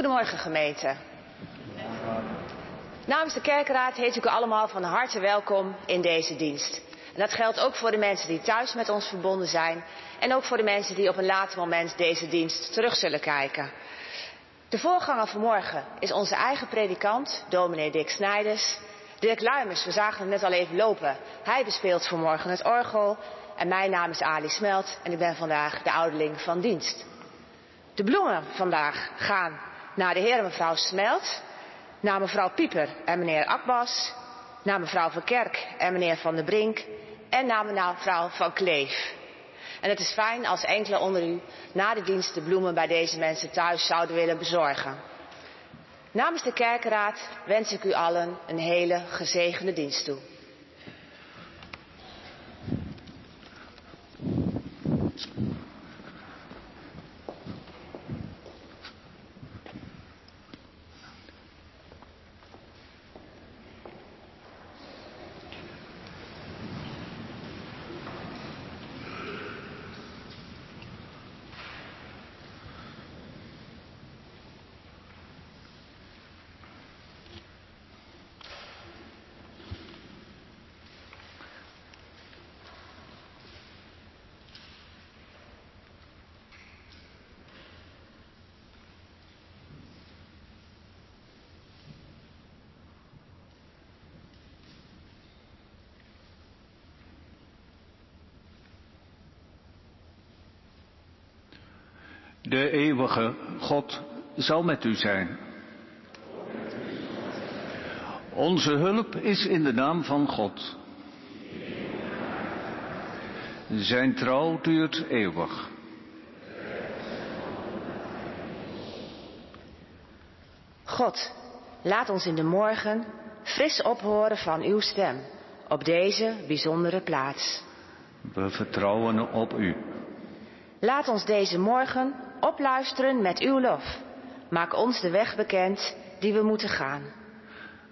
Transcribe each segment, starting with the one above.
Goedemorgen gemeente. Namens de kerkraad heet ik u allemaal van harte welkom in deze dienst. En dat geldt ook voor de mensen die thuis met ons verbonden zijn en ook voor de mensen die op een later moment deze dienst terug zullen kijken. De voorganger vanmorgen is onze eigen predikant, dominee Dick Snijders. Dirk Luimers, we zagen hem net al even lopen. Hij bespeelt vanmorgen het orgel. En mijn naam is Ali Smelt en ik ben vandaag de ouderling van dienst. De bloemen vandaag gaan naar de heer en mevrouw Smelt, naar mevrouw Pieper en meneer Akbas, naar mevrouw Van Kerk en meneer Van der Brink en naar mevrouw Van Kleef. En het is fijn als enkele onder u na de dienst de bloemen bij deze mensen thuis zouden willen bezorgen. Namens de kerkenraad wens ik u allen een hele gezegende dienst toe. De eeuwige God zal met u zijn. Onze hulp is in de naam van God. Zijn trouw duurt eeuwig. God, laat ons in de morgen fris ophoren van uw stem op deze bijzondere plaats. We vertrouwen op u. Laat ons deze morgen opluisteren met uw lof. Maak ons de weg bekend die we moeten gaan.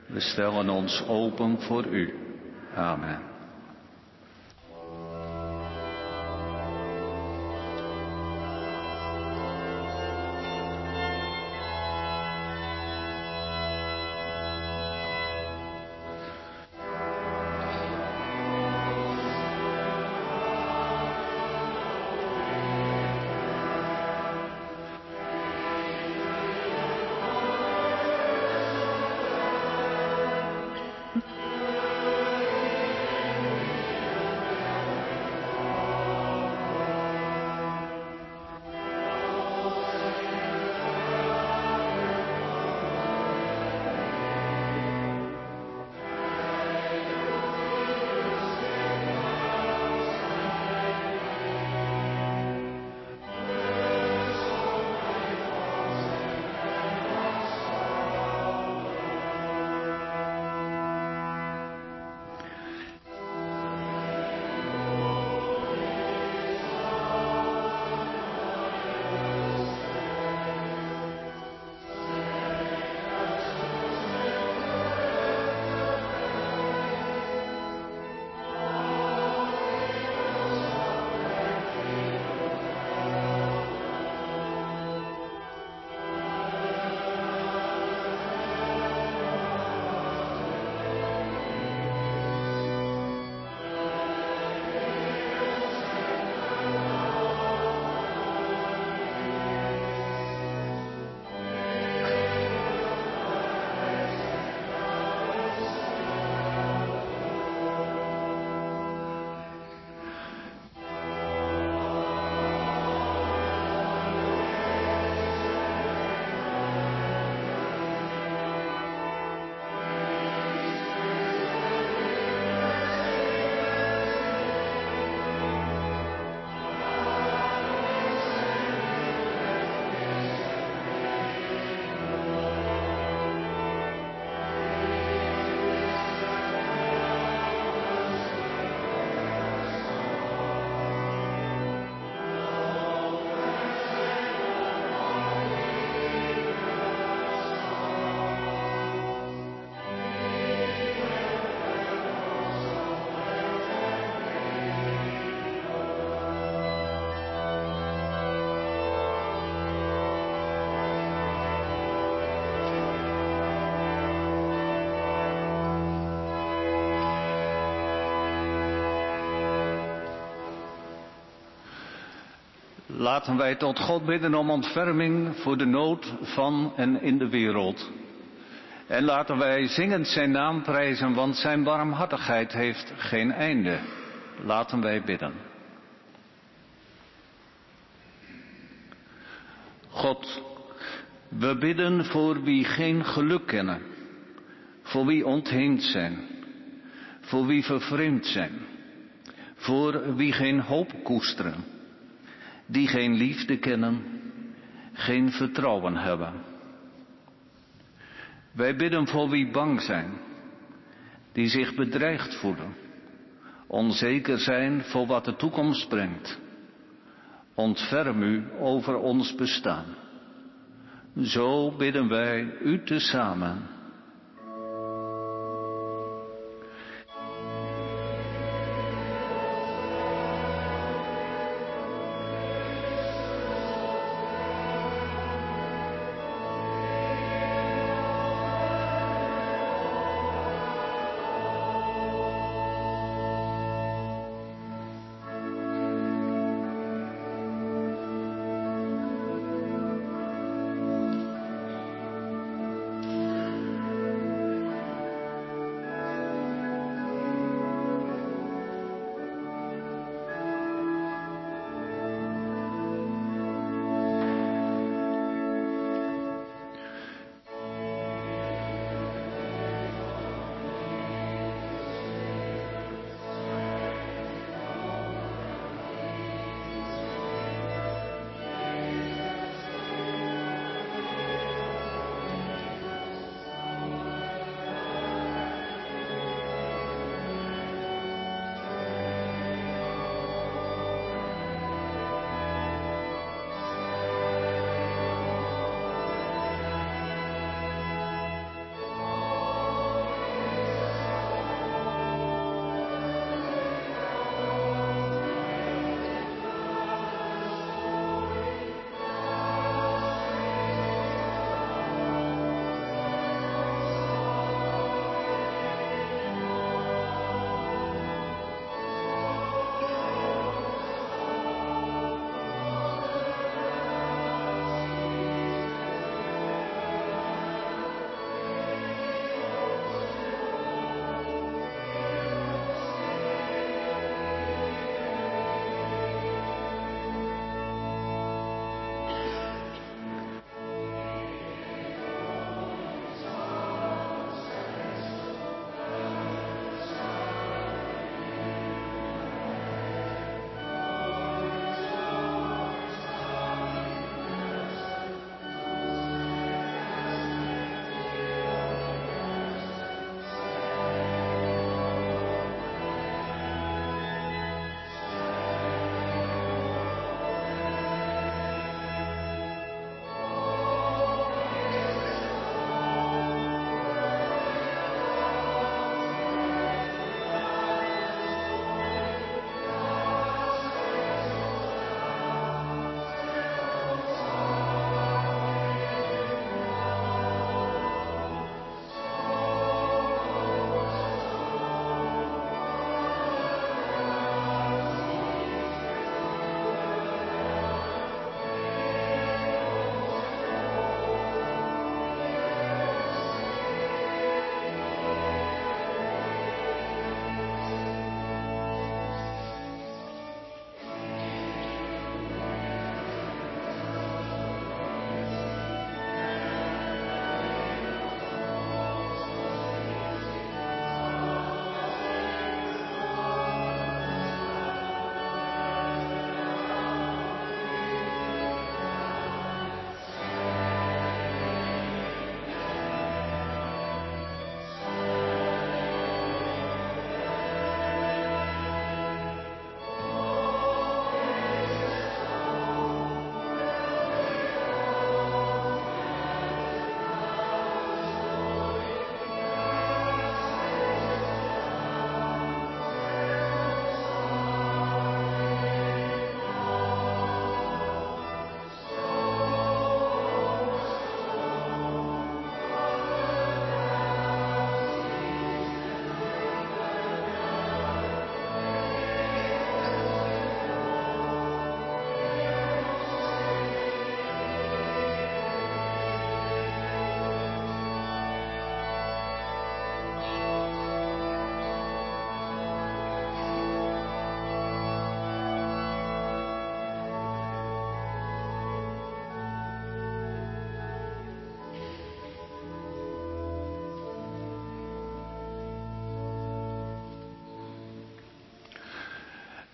We stellen ons open voor u. Amen. Laten wij tot God bidden om ontferming voor de nood van en in de wereld. En laten wij zingend zijn naam prijzen, want zijn barmhartigheid heeft geen einde. Laten wij bidden. God, we bidden voor wie geen geluk kennen, voor wie ontheemd zijn, voor wie vervreemd zijn, voor wie geen hoop koesteren, die geen liefde kennen, geen vertrouwen hebben. Wij bidden voor wie bang zijn, die zich bedreigd voelen, onzeker zijn voor wat de toekomst brengt. Ontferm u over ons bestaan. Zo bidden wij u tezamen.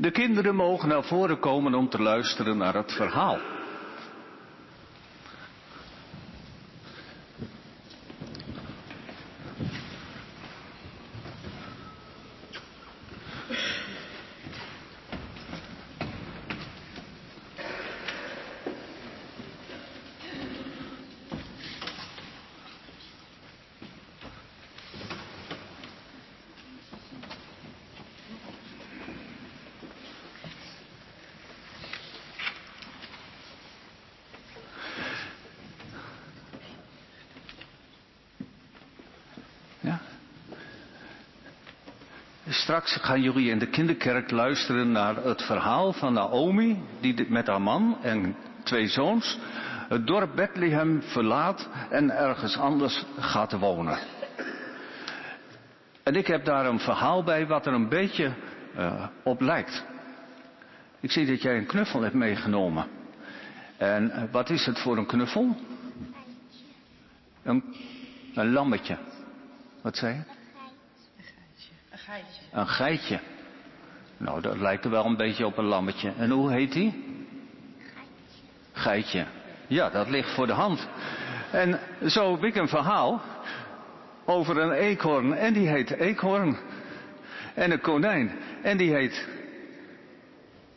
De kinderen mogen naar voren komen om te luisteren naar het verhaal. Straks gaan jullie in de kinderkerk luisteren naar het verhaal van Naomi, die met haar man en twee zoons het dorp Bethlehem verlaat en ergens anders gaat wonen. En ik heb daar een verhaal bij wat er een beetje uh, op lijkt. Ik zie dat jij een knuffel hebt meegenomen. En uh, wat is het voor een knuffel? Een, een lammetje. Wat zei je? Een geitje. Nou, dat lijkt er wel een beetje op een lammetje. En hoe heet die? Geitje. Ja, dat ligt voor de hand. En zo heb ik een verhaal over een eekhoorn. En die heet eekhoorn. En een konijn. En die heet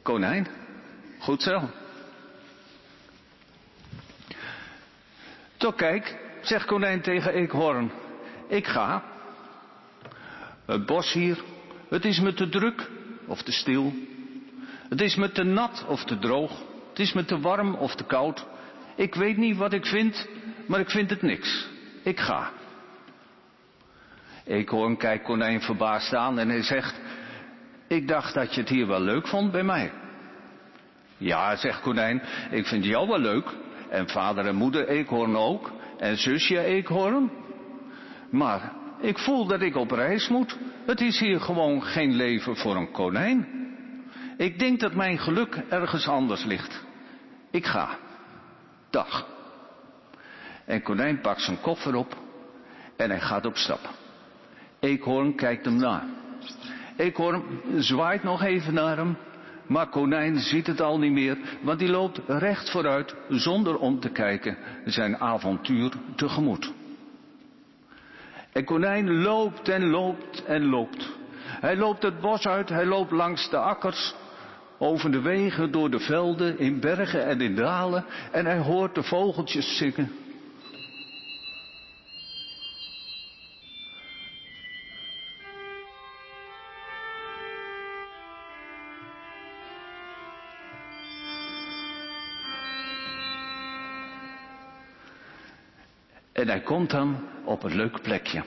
konijn. Goed zo. Toch kijk, zegt konijn tegen eekhoorn. Ik ga. Het bos hier, het is me te druk of te stil. Het is me te nat of te droog. Het is me te warm of te koud. Ik weet niet wat ik vind, maar ik vind het niks. Ik ga. Eekhoorn kijkt konijn verbaasd aan en hij zegt, ik dacht dat je het hier wel leuk vond bij mij. Ja, zegt konijn, ik vind jou wel leuk. En vader en moeder eekhoorn ook. En zusje eekhoorn. Maar ik voel dat ik op reis moet. Het is hier gewoon geen leven voor een konijn. Ik denk dat mijn geluk ergens anders ligt. Ik ga. Dag. En konijn pakt zijn koffer op en hij gaat op stap. Eekhoorn kijkt hem na. Eekhoorn zwaait nog even naar hem, maar konijn ziet het al niet meer, want die loopt recht vooruit zonder om te kijken zijn avontuur tegemoet. En konijn loopt en loopt en loopt. Hij loopt het bos uit, hij loopt langs de akkers, over de wegen, door de velden, in bergen en in dalen, en hij hoort de vogeltjes zingen. En hij komt dan op een leuk plekje.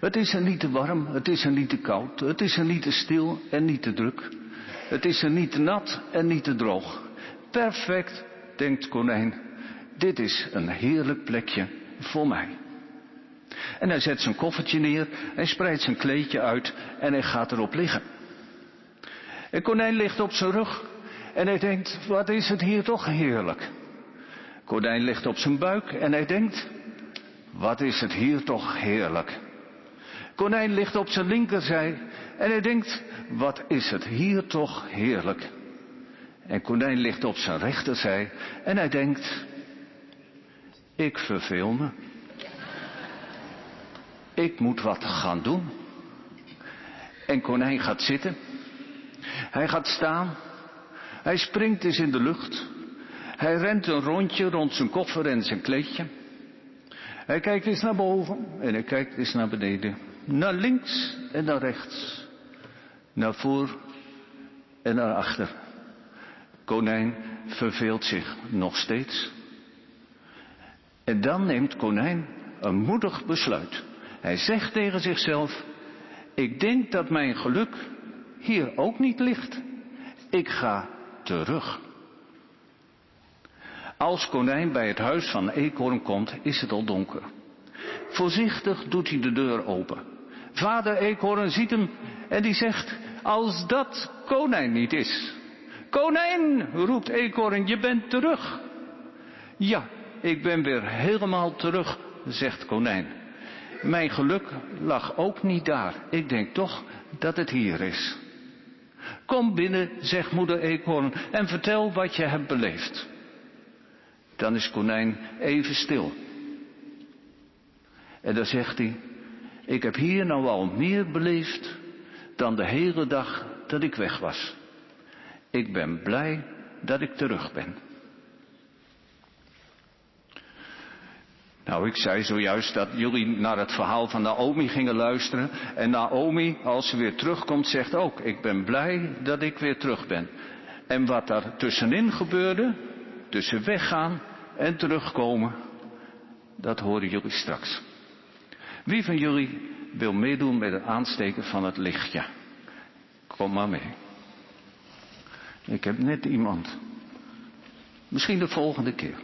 Het is er niet te warm, het is er niet te koud, het is er niet te stil en niet te druk. Het is er niet te nat en niet te droog. Perfect, denkt konijn. Dit is een heerlijk plekje voor mij. En hij zet zijn koffertje neer, hij spreidt zijn kleedje uit en hij gaat erop liggen. En konijn ligt op zijn rug en hij denkt, wat is het hier toch heerlijk. Konijn ligt op zijn buik en hij denkt, wat is het hier toch heerlijk. Konijn ligt op zijn linkerzij en hij denkt, wat is het hier toch heerlijk. En konijn ligt op zijn rechterzij en hij denkt, ik verveel me. Ik moet wat gaan doen. En konijn gaat zitten. Hij gaat staan. Hij springt eens in de lucht. Hij rent een rondje rond zijn koffer en zijn kleedje. Hij kijkt eens naar boven en hij kijkt eens naar beneden. Naar links en naar rechts. Naar voor en naar achter. Konijn verveelt zich nog steeds. En dan neemt konijn een moedig besluit. Hij zegt tegen zichzelf, ik denk dat mijn geluk hier ook niet ligt. Ik ga terug. Als konijn bij het huis van Eekhoorn komt, is het al donker. Voorzichtig doet hij de deur open. Vader Eekhoorn ziet hem en die zegt, als dat konijn niet is. Konijn, roept Eekhoorn, je bent terug. Ja, ik ben weer helemaal terug, zegt konijn. Mijn geluk lag ook niet daar. Ik denk toch dat het hier is. Kom binnen, zegt moeder Eekhoorn, en vertel wat je hebt beleefd. Dan is konijn even stil. En dan zegt hij, ik heb hier nou al meer beleefd dan de hele dag dat ik weg was. Ik ben blij dat ik terug ben. Nou, ik zei zojuist dat jullie naar het verhaal van Naomi gingen luisteren. En Naomi, als ze weer terugkomt, zegt ook, ik ben blij dat ik weer terug ben. En wat daar tussenin gebeurde, tussen weggaan en terugkomen, dat horen jullie straks. Wie van jullie wil meedoen met het aansteken van het lichtje? Kom maar mee. Ik heb net iemand. Misschien de volgende keer.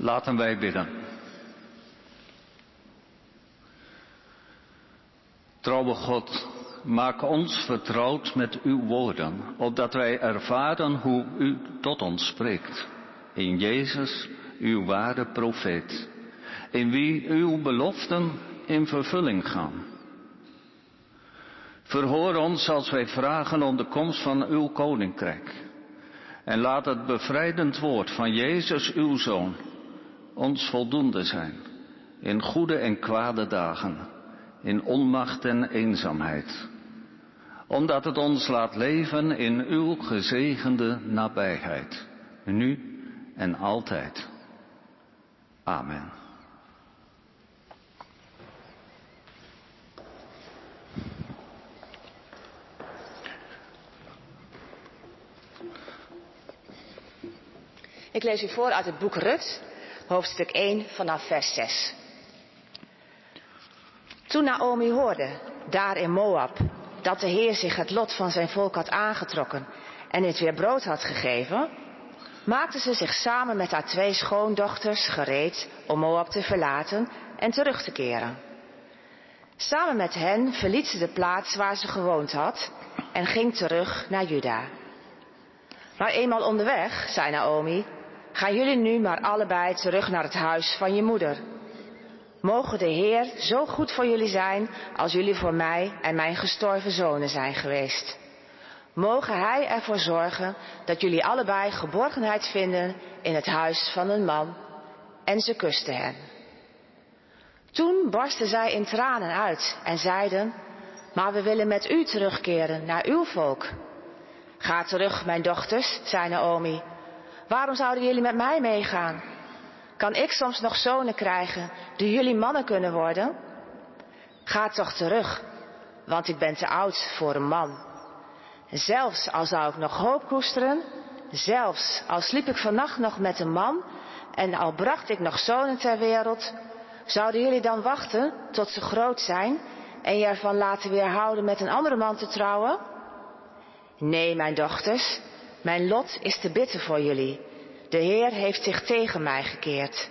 Laten wij bidden. Trouwe God, maak ons vertrouwd met uw woorden, opdat wij ervaren hoe u tot ons spreekt. In Jezus, uw ware profeet, in wie uw beloften in vervulling gaan. Verhoor ons als wij vragen om de komst van uw koninkrijk. En laat het bevrijdend woord van Jezus, uw Zoon, ons voldoende zijn in goede en kwade dagen, in onmacht en eenzaamheid, omdat het ons laat leven in uw gezegende nabijheid, nu en altijd. Amen. Ik lees u voor uit het boek Rut, hoofdstuk 1 vanaf vers 6. Toen Naomi hoorde, daar in Moab, dat de Heer zich het lot van zijn volk had aangetrokken en het weer brood had gegeven, maakte ze zich samen met haar twee schoondochters gereed om Moab te verlaten en terug te keren. Samen met hen verliet ze de plaats waar ze gewoond had en ging terug naar Juda. Maar eenmaal onderweg, zei Naomi, gaan jullie nu maar allebei terug naar het huis van je moeder. Mogen de Heer zo goed voor jullie zijn als jullie voor mij en mijn gestorven zonen zijn geweest. Mogen Hij ervoor zorgen dat jullie allebei geborgenheid vinden in het huis van een man. En ze kuste hen. Toen barsten zij in tranen uit en zeiden, maar we willen met u terugkeren naar uw volk. Ga terug, mijn dochters, zei Naomi. Waarom zouden jullie met mij meegaan? Kan ik soms nog zonen krijgen die jullie mannen kunnen worden? Ga toch terug, want ik ben te oud voor een man. Zelfs al zou ik nog hoop koesteren, zelfs al sliep ik vannacht nog met een man en al bracht ik nog zonen ter wereld, zouden jullie dan wachten tot ze groot zijn en je ervan laten weerhouden met een andere man te trouwen? Nee, mijn dochters, mijn lot is te bitter voor jullie. De Heer heeft zich tegen mij gekeerd.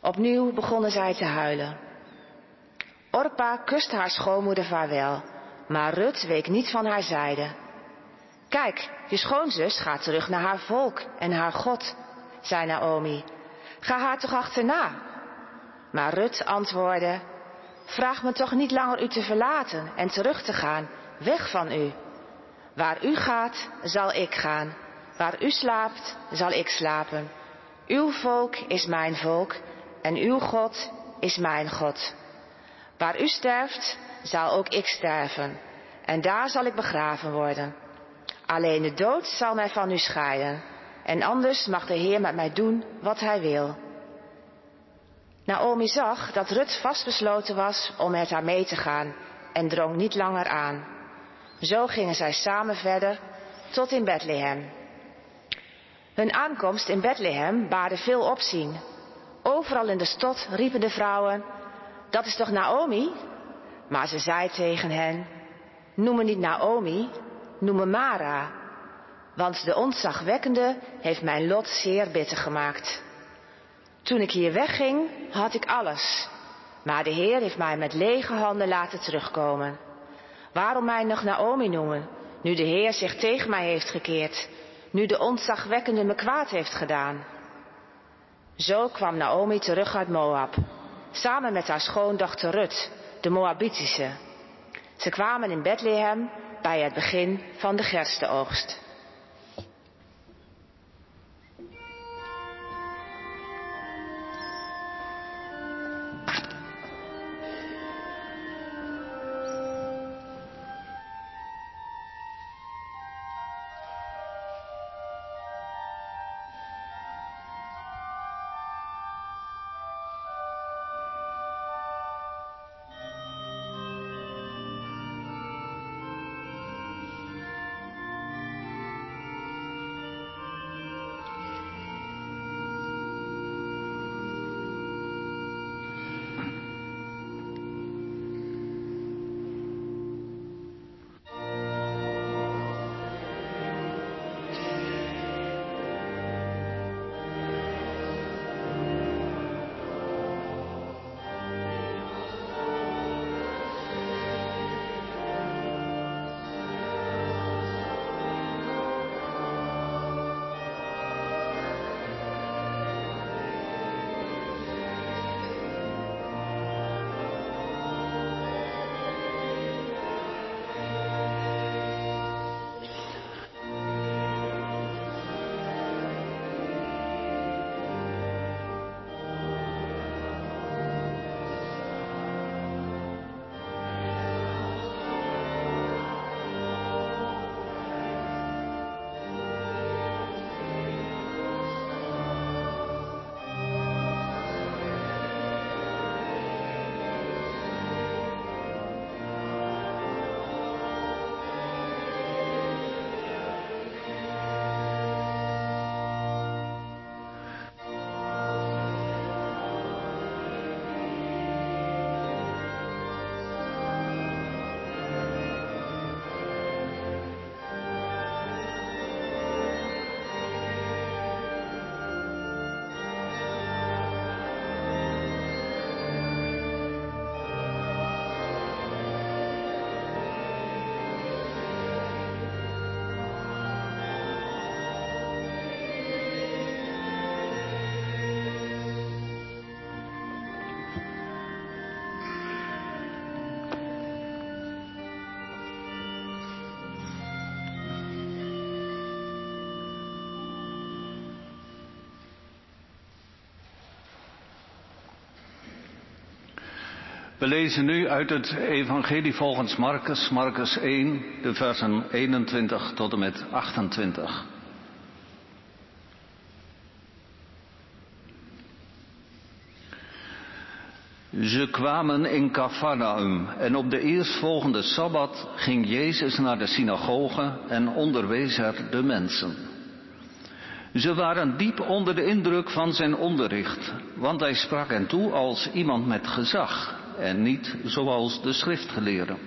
Opnieuw begonnen zij te huilen. Orpa kuste haar schoonmoeder vaarwel, maar Rut week niet van haar zijde. Kijk, je schoonzus gaat terug naar haar volk en haar God, zei Naomi. Ga haar toch achterna. Maar Rut antwoordde, vraag me toch niet langer u te verlaten en terug te gaan, weg van u. Waar u gaat, zal ik gaan. Waar u slaapt, zal ik slapen. Uw volk is mijn volk en uw God is mijn God. Waar u sterft, zal ook ik sterven en daar zal ik begraven worden. Alleen de dood zal mij van u scheiden en anders mag de Heer met mij doen wat hij wil. Naomi zag dat Rut vastbesloten was om met haar mee te gaan en drong niet langer aan. Zo gingen zij samen verder tot in Bethlehem. Hun aankomst in Bethlehem baarde veel opzien. Overal in de stad riepen de vrouwen, dat is toch Naomi? Maar ze zei tegen hen, noem me niet Naomi, noem me Mara, want de ontzagwekkende heeft mijn lot zeer bitter gemaakt. Toen ik hier wegging, had ik alles, maar de Heer heeft mij met lege handen laten terugkomen. Waarom mij nog Naomi noemen, nu de Heer zich tegen mij heeft gekeerd, nu de ontzagwekkende me kwaad heeft gedaan? Zo kwam Naomi terug uit Moab, samen met haar schoondochter Rut, de Moabitische. Ze kwamen in Bethlehem bij het begin van de gerstenoogst. We lezen nu uit het Evangelie volgens Marcus, Marcus 1, de versen 21 tot en met 28. Ze kwamen in Cafarnaum en op de eerstvolgende Sabbat ging Jezus naar de synagoge en onderwees er de mensen. Ze waren diep onder de indruk van zijn onderricht, want hij sprak hen toe als iemand met gezag en niet zoals de schriftgeleerden.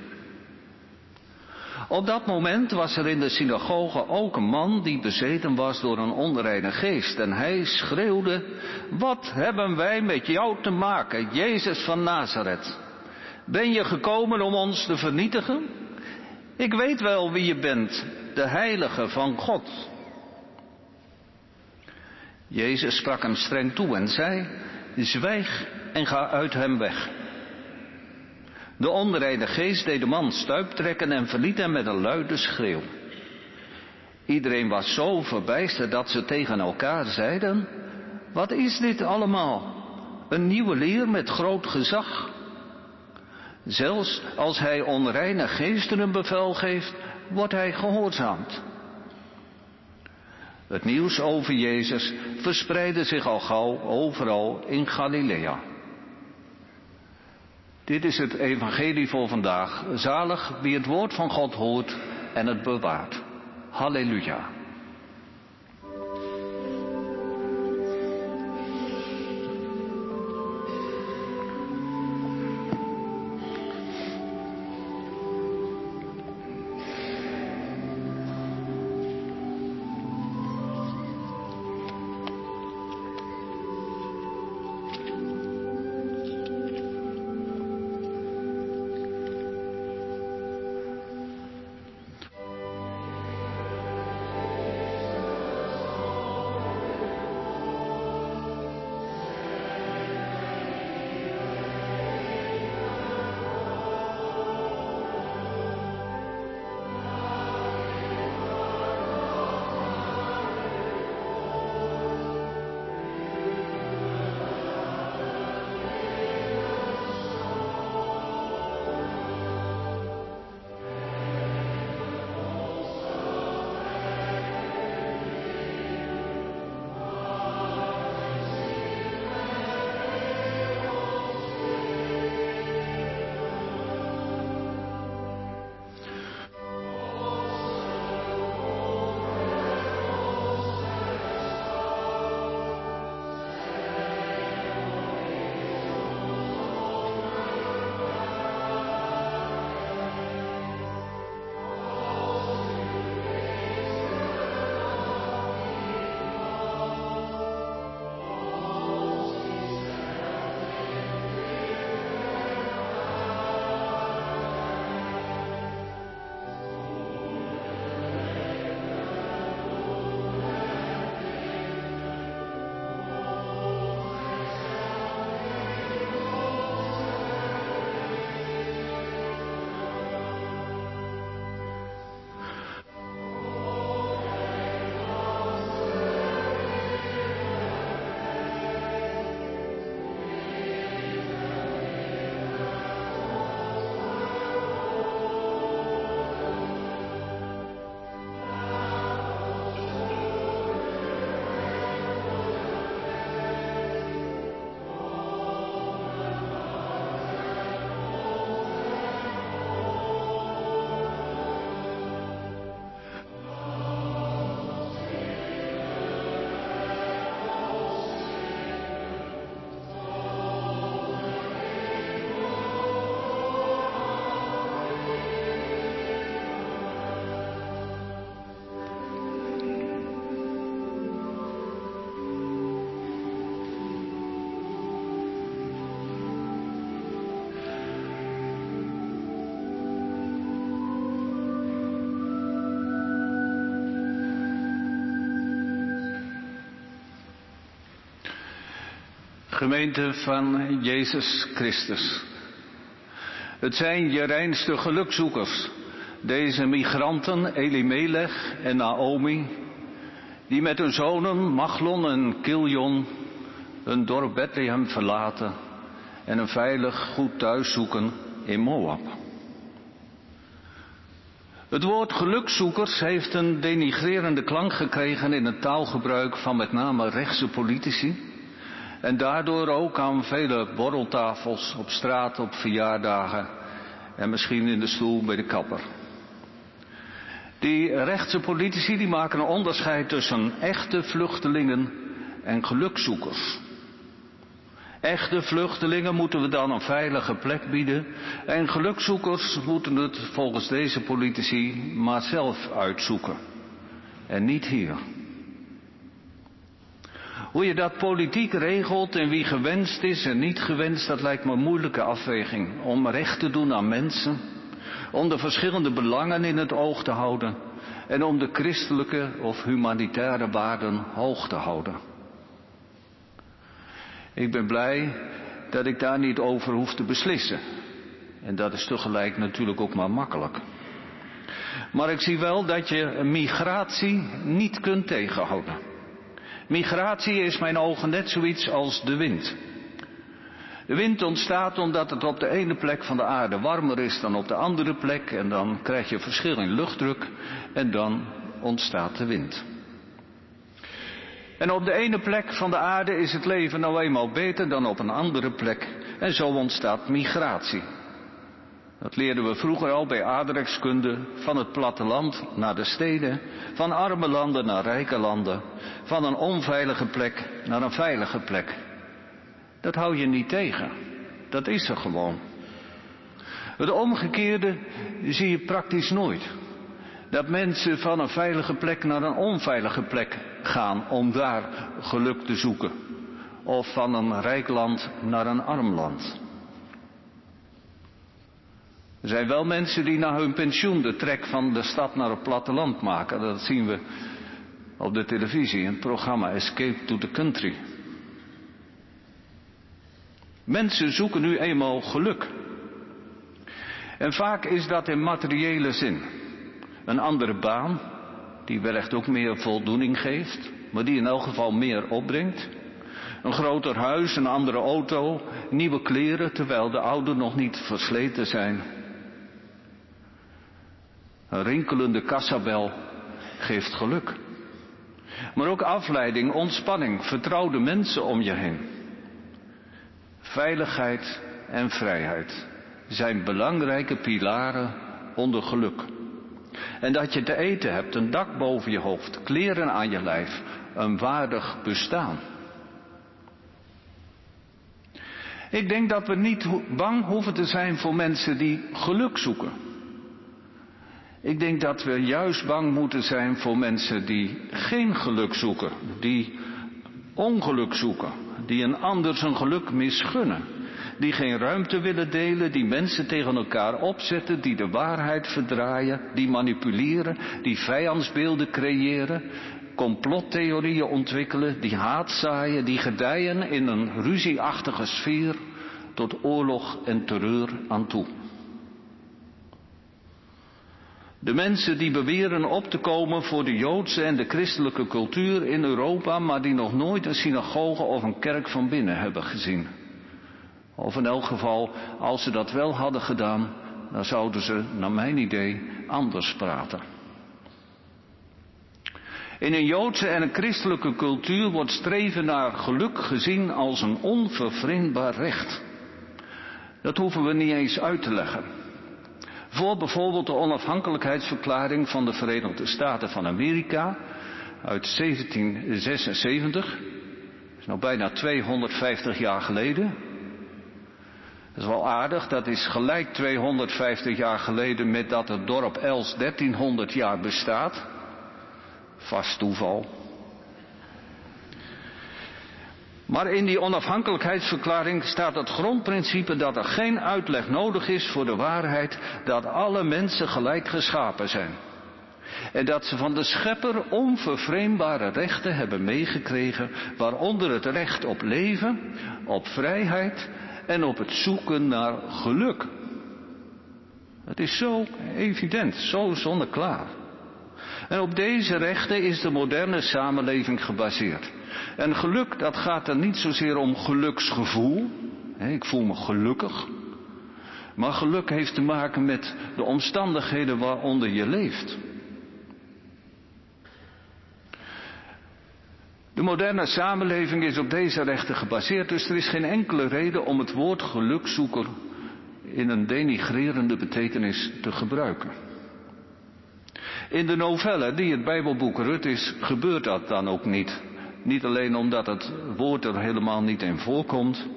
Op dat moment was er in de synagoge ook een man die bezeten was door een onreine geest. En hij schreeuwde, wat hebben wij met jou te maken, Jezus van Nazareth? Ben je gekomen om ons te vernietigen? Ik weet wel wie je bent, de heilige van God. Jezus sprak hem streng toe en zei, zwijg en ga uit hem weg. De onreine geest deed de man stuiptrekken en verliet hem met een luide schreeuw. Iedereen was zo verbijsterd dat ze tegen elkaar zeiden, wat is dit allemaal? Een nieuwe leer met groot gezag. Zelfs als hij onreine geesten een bevel geeft, wordt hij gehoorzaamd. Het nieuws over Jezus verspreidde zich al gauw overal in Galilea. Dit is het evangelie voor vandaag. Zalig wie het woord van God hoort en het bewaart. Halleluja. Gemeente van Jezus Christus. Het zijn je reinste gelukzoekers, deze migranten Elimelech en Naomi, die met hun zonen Machlon en Kiljon hun dorp Bethlehem verlaten en een veilig goed thuis zoeken in Moab. Het woord gelukzoekers heeft een denigrerende klank gekregen in het taalgebruik van met name rechtse politici. En daardoor ook aan vele borreltafels op straat, op verjaardagen en misschien in de stoel bij de kapper. Die rechtse politici die maken een onderscheid tussen echte vluchtelingen en gelukzoekers. Echte vluchtelingen moeten we dan een veilige plek bieden en gelukzoekers moeten het volgens deze politici maar zelf uitzoeken. En niet hier. Hoe je dat politiek regelt en wie gewenst is en niet gewenst, dat lijkt me een moeilijke afweging. Om recht te doen aan mensen, om de verschillende belangen in het oog te houden en om de christelijke of humanitaire waarden hoog te houden. Ik ben blij dat ik daar niet over hoef te beslissen. En dat is tegelijk natuurlijk ook maar makkelijk. Maar ik zie wel dat je migratie niet kunt tegenhouden. Migratie is mijn ogen net zoiets als de wind. De wind ontstaat omdat het op de ene plek van de aarde warmer is dan op de andere plek en dan krijg je verschil in luchtdruk en dan ontstaat de wind. En op de ene plek van de aarde is het leven nou eenmaal beter dan op een andere plek en zo ontstaat migratie. Dat leerden we vroeger al bij aardrijkskunde, van het platteland naar de steden, van arme landen naar rijke landen, van een onveilige plek naar een veilige plek. Dat hou je niet tegen, dat is er gewoon. Het omgekeerde zie je praktisch nooit. Dat mensen van een veilige plek naar een onveilige plek gaan om daar geluk te zoeken. Of van een rijk land naar een arm land. Er zijn wel mensen die na hun pensioen de trek van de stad naar het platteland maken. Dat zien we op de televisie in het programma Escape to the Country. Mensen zoeken nu eenmaal geluk. En vaak is dat in materiële zin. Een andere baan, die wellicht ook meer voldoening geeft, maar die in elk geval meer opbrengt. Een groter huis, een andere auto, nieuwe kleren, terwijl de oude nog niet versleten zijn. Een rinkelende kassabel geeft geluk. Maar ook afleiding, ontspanning, vertrouwde mensen om je heen. Veiligheid en vrijheid zijn belangrijke pilaren onder geluk. En dat je te eten hebt, een dak boven je hoofd, kleren aan je lijf, een waardig bestaan. Ik denk dat we niet bang hoeven te zijn voor mensen die geluk zoeken. Ik denk dat we juist bang moeten zijn voor mensen die geen geluk zoeken, die ongeluk zoeken, die een ander zijn geluk misgunnen, die geen ruimte willen delen, die mensen tegen elkaar opzetten, die de waarheid verdraaien, die manipuleren, die vijandsbeelden creëren, complottheorieën ontwikkelen, die haat zaaien, die gedijen in een ruzieachtige sfeer tot oorlog en terreur aan toe. De mensen die beweren op te komen voor de Joodse en de christelijke cultuur in Europa, maar die nog nooit een synagoge of een kerk van binnen hebben gezien. Of in elk geval, als ze dat wel hadden gedaan, dan zouden ze, naar mijn idee, anders praten. In een Joodse en een christelijke cultuur wordt streven naar geluk gezien als een onvervreemdbaar recht. Dat hoeven we niet eens uit te leggen. Voor bijvoorbeeld de onafhankelijkheidsverklaring van de Verenigde Staten van Amerika uit 1776. Dat is nou bijna 250 jaar geleden. Dat is wel aardig, dat is gelijk 250 jaar geleden met dat het dorp Els 1300 jaar bestaat. Vast toeval. Maar in die onafhankelijkheidsverklaring staat het grondprincipe dat er geen uitleg nodig is voor de waarheid dat alle mensen gelijk geschapen zijn. En dat ze van de schepper onvervreembare rechten hebben meegekregen, waaronder het recht op leven, op vrijheid en op het zoeken naar geluk. Het is zo evident, zo zonneklaar. En op deze rechten is de moderne samenleving gebaseerd. En geluk, dat gaat er niet zozeer om geluksgevoel. Ik voel me gelukkig. Maar geluk heeft te maken met de omstandigheden waaronder je leeft. De moderne samenleving is op deze rechten gebaseerd, dus er is geen enkele reden om het woord gelukzoeker in een denigrerende betekenis te gebruiken. In de novelle die het Bijbelboek Rut is, gebeurt dat dan ook niet. Niet alleen omdat het woord er helemaal niet in voorkomt,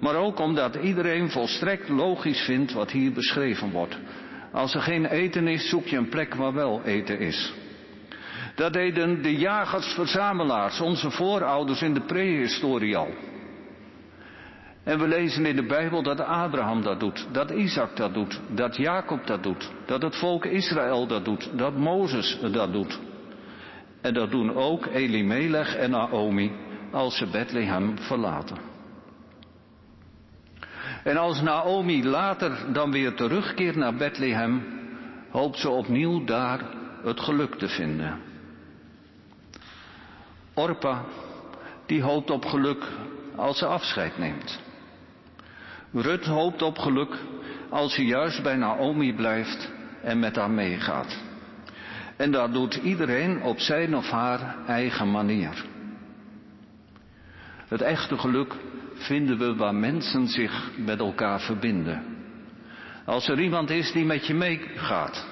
maar ook omdat iedereen volstrekt logisch vindt wat hier beschreven wordt. Als er geen eten is, zoek je een plek waar wel eten is. Dat deden de jagers-verzamelaars, onze voorouders in de prehistorie al. En we lezen in de Bijbel dat Abraham dat doet, dat Isaac dat doet, dat Jacob dat doet, dat het volk Israël dat doet, dat Mozes dat doet. En dat doen ook Elimelech en Naomi als ze Bethlehem verlaten. En als Naomi later dan weer terugkeert naar Bethlehem, hoopt ze opnieuw daar het geluk te vinden. Orpa, die hoopt op geluk als ze afscheid neemt. Rut hoopt op geluk als hij juist bij Naomi blijft en met haar meegaat. En dat doet iedereen op zijn of haar eigen manier. Het echte geluk vinden we waar mensen zich met elkaar verbinden. Als er iemand is die met je meegaat,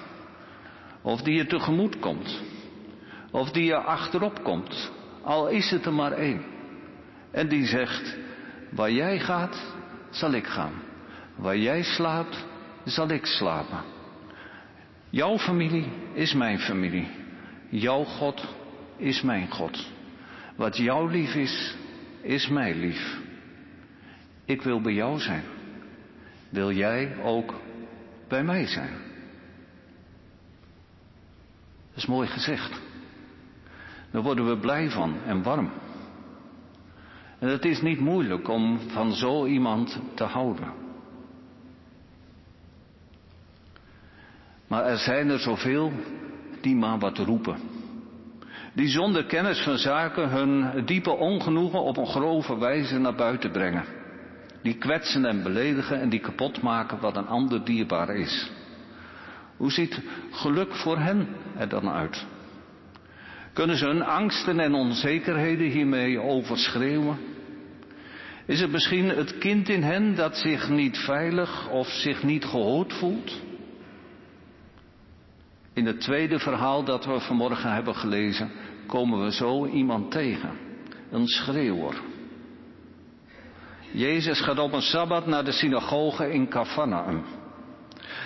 of die je tegemoet komt, of die je achterop komt, al is het er maar één. En die zegt, waar jij gaat, zal ik gaan. Waar jij slaapt, zal ik slapen. Jouw familie is mijn familie. Jouw God is mijn God. Wat jou lief is, is mij lief. Ik wil bij jou zijn. Wil jij ook bij mij zijn? Dat is mooi gezegd. Daar worden we blij van en warm. En het is niet moeilijk om van zo iemand te houden. Maar er zijn er zoveel die maar wat roepen. Die zonder kennis van zaken hun diepe ongenoegen op een grove wijze naar buiten brengen. Die kwetsen en beledigen en die kapot maken wat een ander dierbaar is. Hoe ziet geluk voor hen er dan uit? Kunnen ze hun angsten en onzekerheden hiermee overschreeuwen? Is het misschien het kind in hen dat zich niet veilig of zich niet gehoord voelt? In het tweede verhaal dat we vanmorgen hebben gelezen, komen we zo iemand tegen. Een schreeuwer. Jezus gaat op een sabbat naar de synagoge in Capernaum.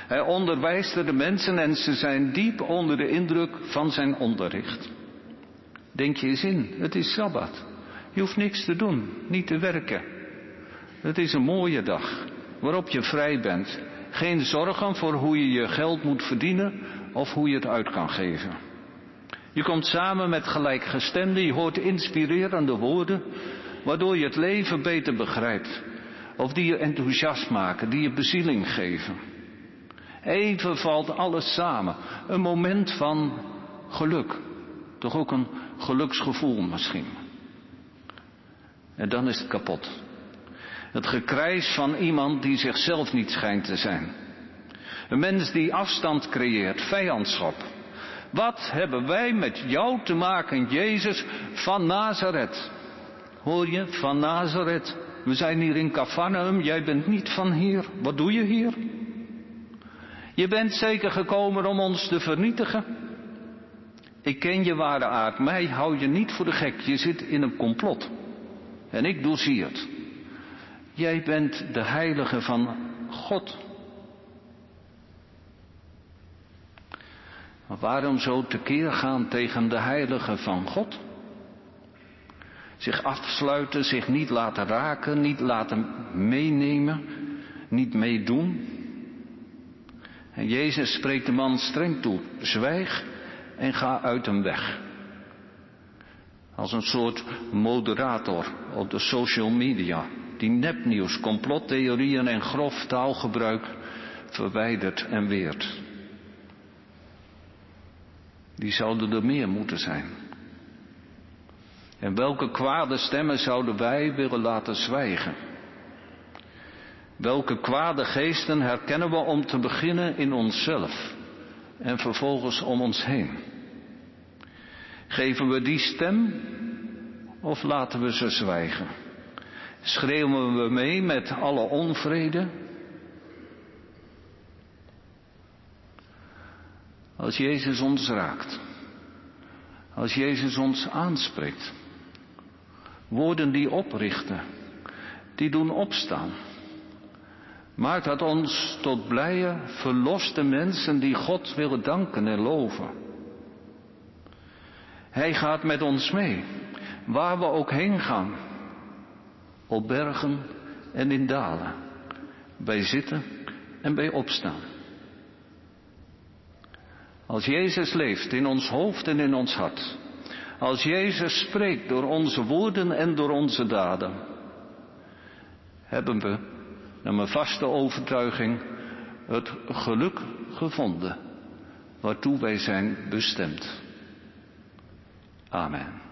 Hij onderwijst de mensen en ze zijn diep onder de indruk van zijn onderricht. Denk je eens in, het is sabbat. Je hoeft niks te doen, niet te werken. Het is een mooie dag waarop je vrij bent. Geen zorgen voor hoe je je geld moet verdienen of hoe je het uit kan geven. Je komt samen met gelijkgestemden, je hoort inspirerende woorden, waardoor je het leven beter begrijpt. Of die je enthousiast maken, die je bezieling geven. Even valt alles samen. Een moment van geluk. Toch ook een geluksgevoel misschien. En dan is het kapot. Het gekrijs van iemand die zichzelf niet schijnt te zijn. Een mens die afstand creëert, vijandschap. Wat hebben wij met jou te maken, Jezus van Nazareth? Hoor je, van Nazareth? We zijn hier in Cafarnaum, jij bent niet van hier. Wat doe je hier? Je bent zeker gekomen om ons te vernietigen. Ik ken je ware aard, mij hou je niet voor de gek, je zit in een complot. En ik doe het. Jij bent de heilige van God. Waarom zo tekeer gaan tegen de heilige van God? Zich afsluiten, zich niet laten raken, niet laten meenemen, niet meedoen. En Jezus spreekt de man streng toe, zwijg en ga uit hem weg. Als een soort moderator op de social media, die nepnieuws, complottheorieën en grof taalgebruik verwijdert en weert. Die zouden er meer moeten zijn. En welke kwade stemmen zouden wij willen laten zwijgen? Welke kwade geesten herkennen we om te beginnen in onszelf en vervolgens om ons heen? Geven we die stem of laten we ze zwijgen? Schreeuwen we mee met alle onvrede? Als Jezus ons raakt, als Jezus ons aanspreekt, woorden die oprichten, die doen opstaan, maakt dat ons tot blije, verloste mensen die God willen danken en loven. Hij gaat met ons mee, waar we ook heen gaan, op bergen en in dalen, bij zitten en bij opstaan. Als Jezus leeft in ons hoofd en in ons hart, als Jezus spreekt door onze woorden en door onze daden, hebben we, naar mijn vaste overtuiging, het geluk gevonden waartoe wij zijn bestemd. Amen.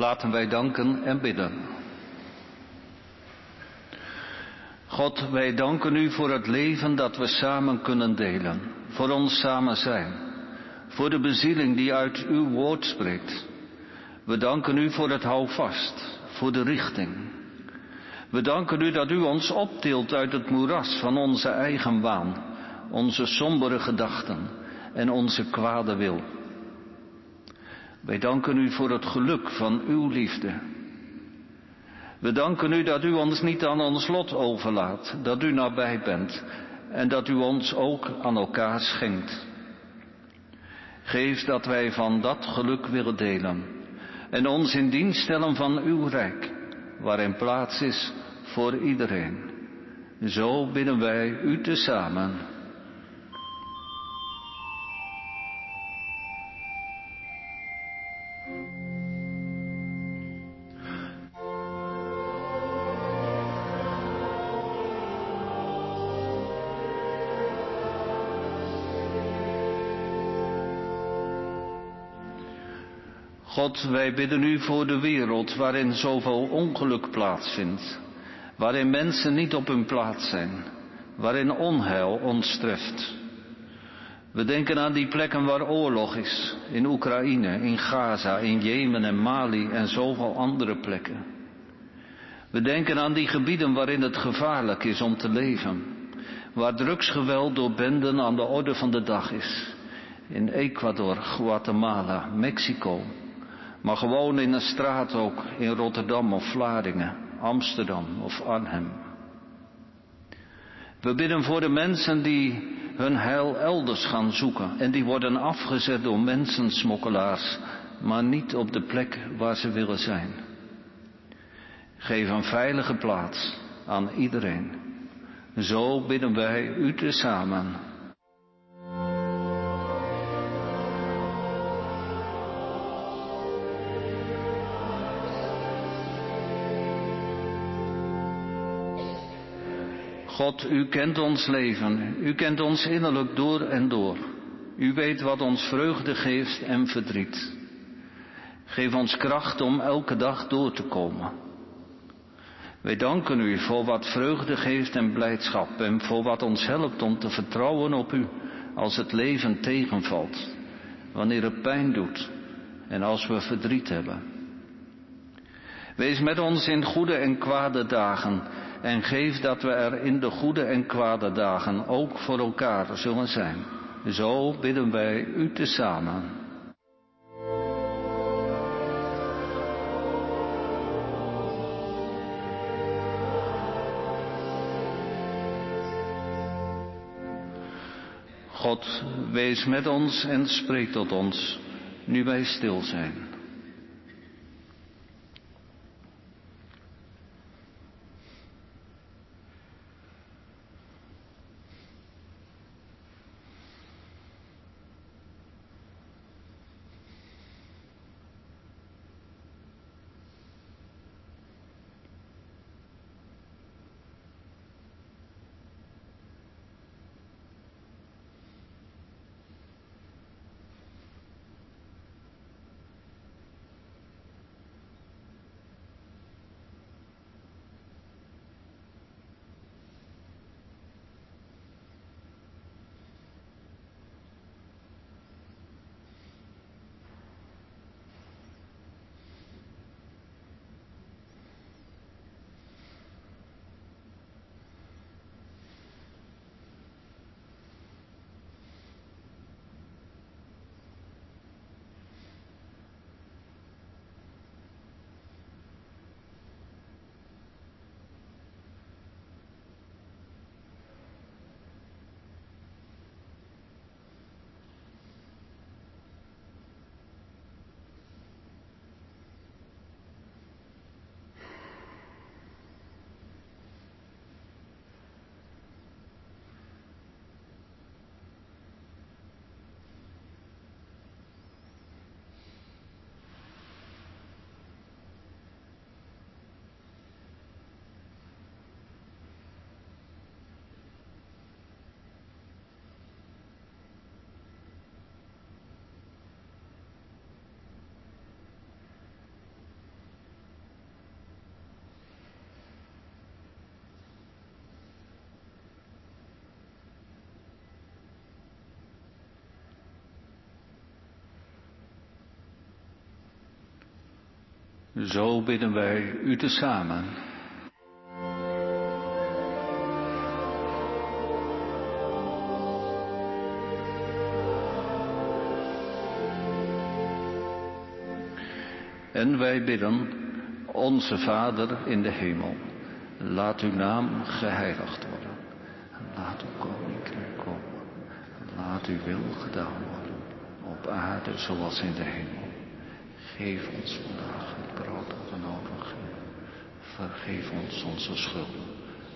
Laten wij danken en bidden. God, wij danken u voor het leven dat we samen kunnen delen, voor ons samen zijn, voor de bezieling die uit uw woord spreekt. We danken u voor het houvast, voor de richting. We danken u dat u ons optilt uit het moeras van onze eigen waan, onze sombere gedachten en onze kwade wil. Wij danken u voor het geluk van uw liefde. We danken u dat u ons niet aan ons lot overlaat, dat u nabij bent en dat u ons ook aan elkaar schenkt. Geef dat wij van dat geluk willen delen en ons in dienst stellen van uw rijk, waarin plaats is voor iedereen. Zo bidden wij u tezamen. God, wij bidden u voor de wereld waarin zoveel ongeluk plaatsvindt, waarin mensen niet op hun plaats zijn, waarin onheil ons treft. We denken aan die plekken waar oorlog is, in Oekraïne, in Gaza, in Jemen en Mali en zoveel andere plekken. We denken aan die gebieden waarin het gevaarlijk is om te leven, waar drugsgeweld door benden aan de orde van de dag is, in Ecuador, Guatemala, Mexico, maar gewoon in een straat ook in Rotterdam of Vlaardingen, Amsterdam of Arnhem. We bidden voor de mensen die hun heil elders gaan zoeken en die worden afgezet door mensensmokkelaars, maar niet op de plek waar ze willen zijn. Geef een veilige plaats aan iedereen. Zo bidden wij u tezamen. God, u kent ons leven, u kent ons innerlijk door en door. U weet wat ons vreugde geeft en verdriet. Geef ons kracht om elke dag door te komen. Wij danken u voor wat vreugde geeft en blijdschap en voor wat ons helpt om te vertrouwen op u als het leven tegenvalt, wanneer het pijn doet en als we verdriet hebben. Wees met ons in goede en kwade dagen en geef dat we er in de goede en kwade dagen ook voor elkaar zullen zijn. Zo bidden wij u tezamen. God, wees met ons en spreek tot ons, nu wij stil zijn. Zo bidden wij u tezamen. En wij bidden, onze Vader in de hemel, laat uw naam geheiligd worden. Laat uw koninkrijk komen. Laat uw wil gedaan worden, op aarde zoals in de hemel. Geef ons vandaag het brood dat we. Vergeef ons onze schulden,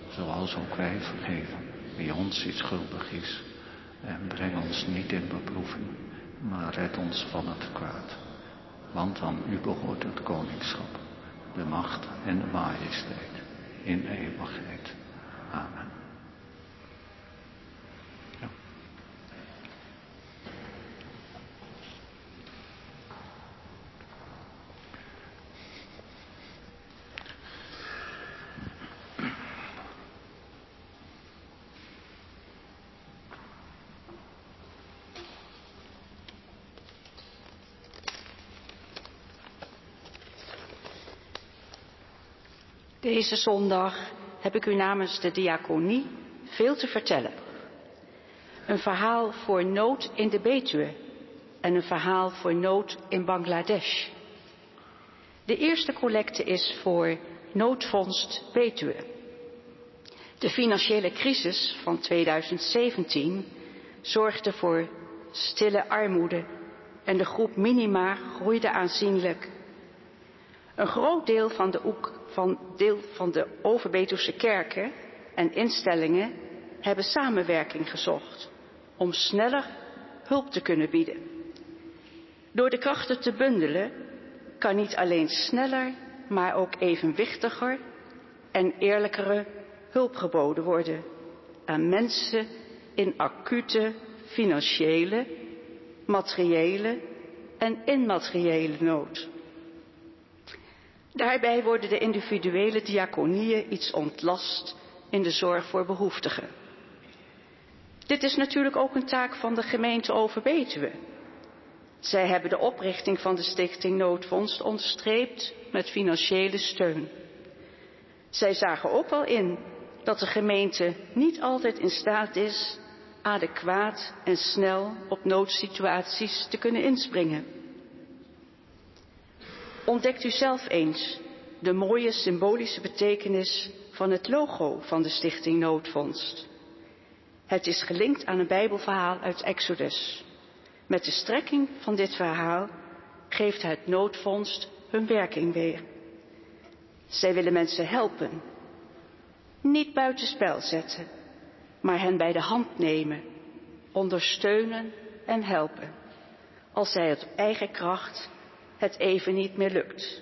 zoals ook wij vergeven wie ons iets schuldig is. En breng ons niet in beproeving, maar red ons van het kwaad. Want aan u behoort het koningschap, de macht en de majesteit in eeuwigheid. Amen. Deze zondag heb ik u namens de diaconie veel te vertellen. Een verhaal voor nood in de Betuwe en een verhaal voor nood in Bangladesh. De eerste collecte is voor noodvondst Betuwe. De financiële crisis van 2017 zorgde voor stille armoede en de groep minima groeide aanzienlijk. Een groot deel van de, van, deel van de Overbetuwse kerken en instellingen hebben samenwerking gezocht om sneller hulp te kunnen bieden. Door de krachten te bundelen kan niet alleen sneller, maar ook evenwichtiger en eerlijkere hulp geboden worden aan mensen in acute financiële, materiële en immateriële nood. Daarbij worden de individuele diaconieën iets ontlast in de zorg voor behoeftigen. Dit is natuurlijk ook een taak van de gemeente Overbetuwe. Zij hebben de oprichting van de Stichting Noodfonds onderstreept met financiële steun. Zij zagen ook wel in dat de gemeente niet altijd in staat is adequaat en snel op noodsituaties te kunnen inspringen. Ontdekt u zelf eens de mooie symbolische betekenis van het logo van de Stichting Noodfonds. Het is gelinkt aan een Bijbelverhaal uit Exodus. Met de strekking van dit verhaal geeft het noodfonds hun werking weer. Zij willen mensen helpen, niet buitenspel zetten, maar hen bij de hand nemen, ondersteunen en helpen, als zij op eigen kracht het even niet meer lukt.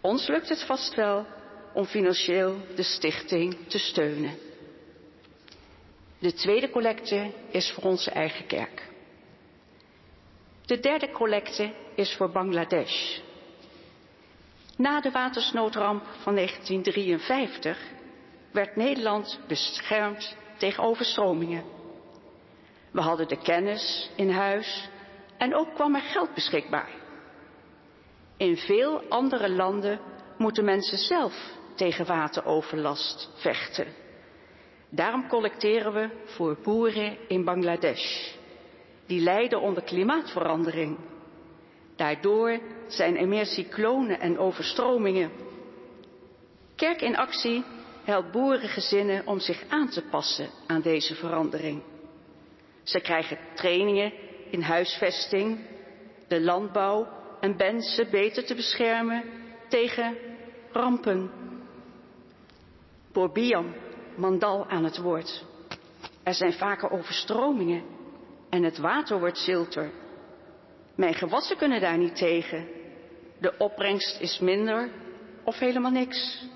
Ons lukt het vast wel om financieel de stichting te steunen. De tweede collecte is voor onze eigen kerk. De derde collecte is voor Bangladesh. Na de watersnoodramp van 1953 werd Nederland beschermd tegen overstromingen. We hadden de kennis in huis en ook kwam er geld beschikbaar. In veel andere landen moeten mensen zelf tegen wateroverlast vechten. Daarom collecteren we voor boeren in Bangladesh. Die lijden onder klimaatverandering. Daardoor zijn er meer cyclonen en overstromingen. Kerk in actie helpt boerengezinnen om zich aan te passen aan deze verandering. Ze krijgen trainingen in huisvesting, de landbouw en mensen beter te beschermen tegen rampen. Borbian, Mandal aan het woord. Er zijn vaker overstromingen en het water wordt zilter. Mijn gewassen kunnen daar niet tegen. De opbrengst is minder of helemaal niks.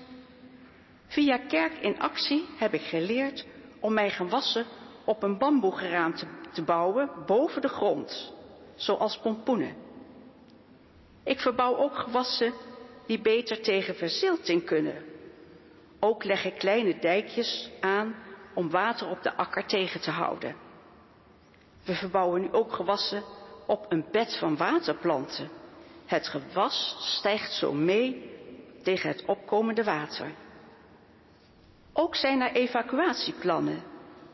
Via Kerk in Actie heb ik geleerd om mijn gewassen op een bamboegeraam te bouwen boven de grond, zoals pompoenen. Ik verbouw ook gewassen die beter tegen verzilting kunnen. Ook leg ik kleine dijkjes aan om water op de akker tegen te houden. We verbouwen nu ook gewassen op een bed van waterplanten Het gewas stijgt zo mee tegen het opkomende water. Ook zijn er evacuatieplannen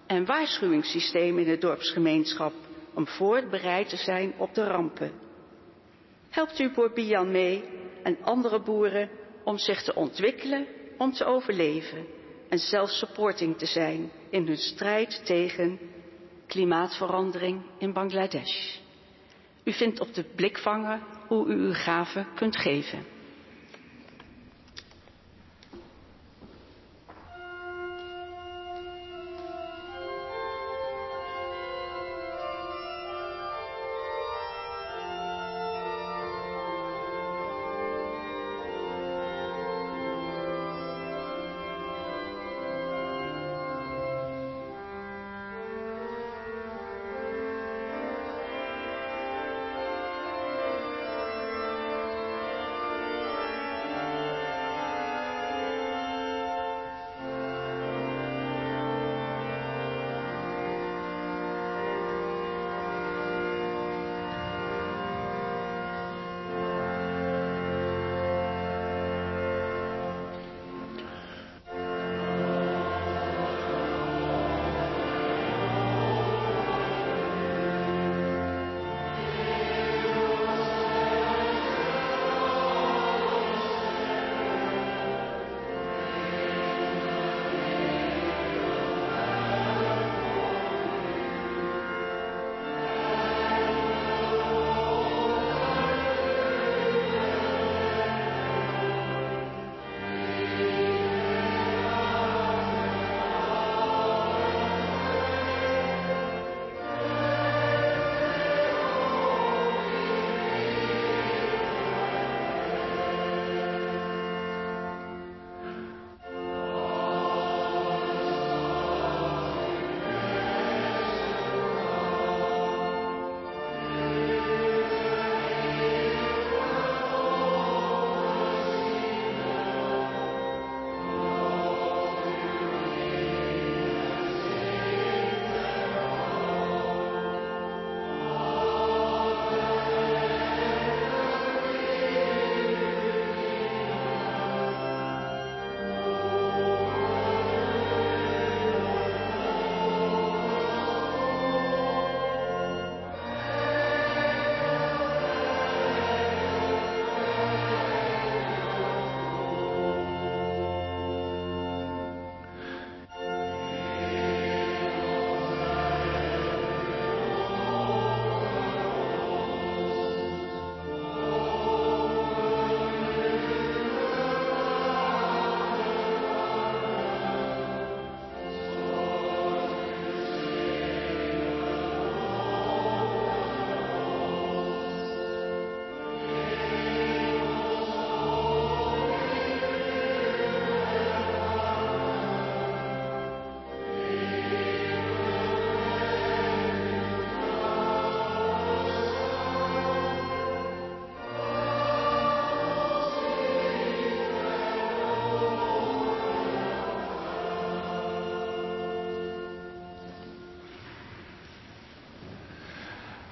en waarschuwingssystemen in de dorpsgemeenschap om voorbereid te zijn op de rampen. Helpt u boer Bian mee en andere boeren om zich te ontwikkelen, om te overleven en zelfsupporting te zijn in hun strijd tegen klimaatverandering in Bangladesh. U vindt op de blikvanger hoe u uw gaven kunt geven.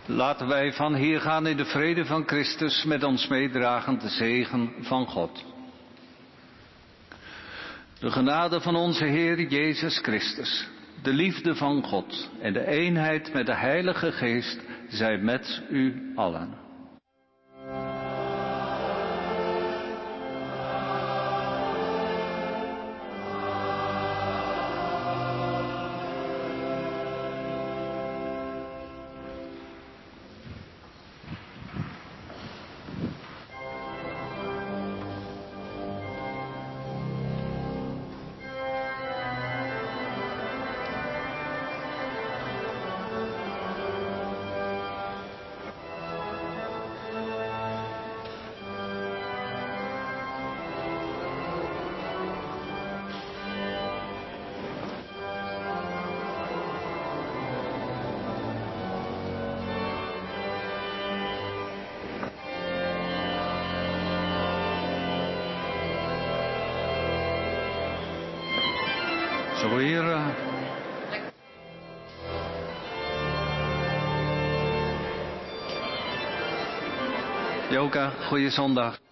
Laten wij van hier gaan in de vrede van Christus met ons meedragen de zegen van God. De genade van onze Heer Jezus Christus, de liefde van God en de eenheid met de Heilige Geest zijn met u allen. Goeie zondag.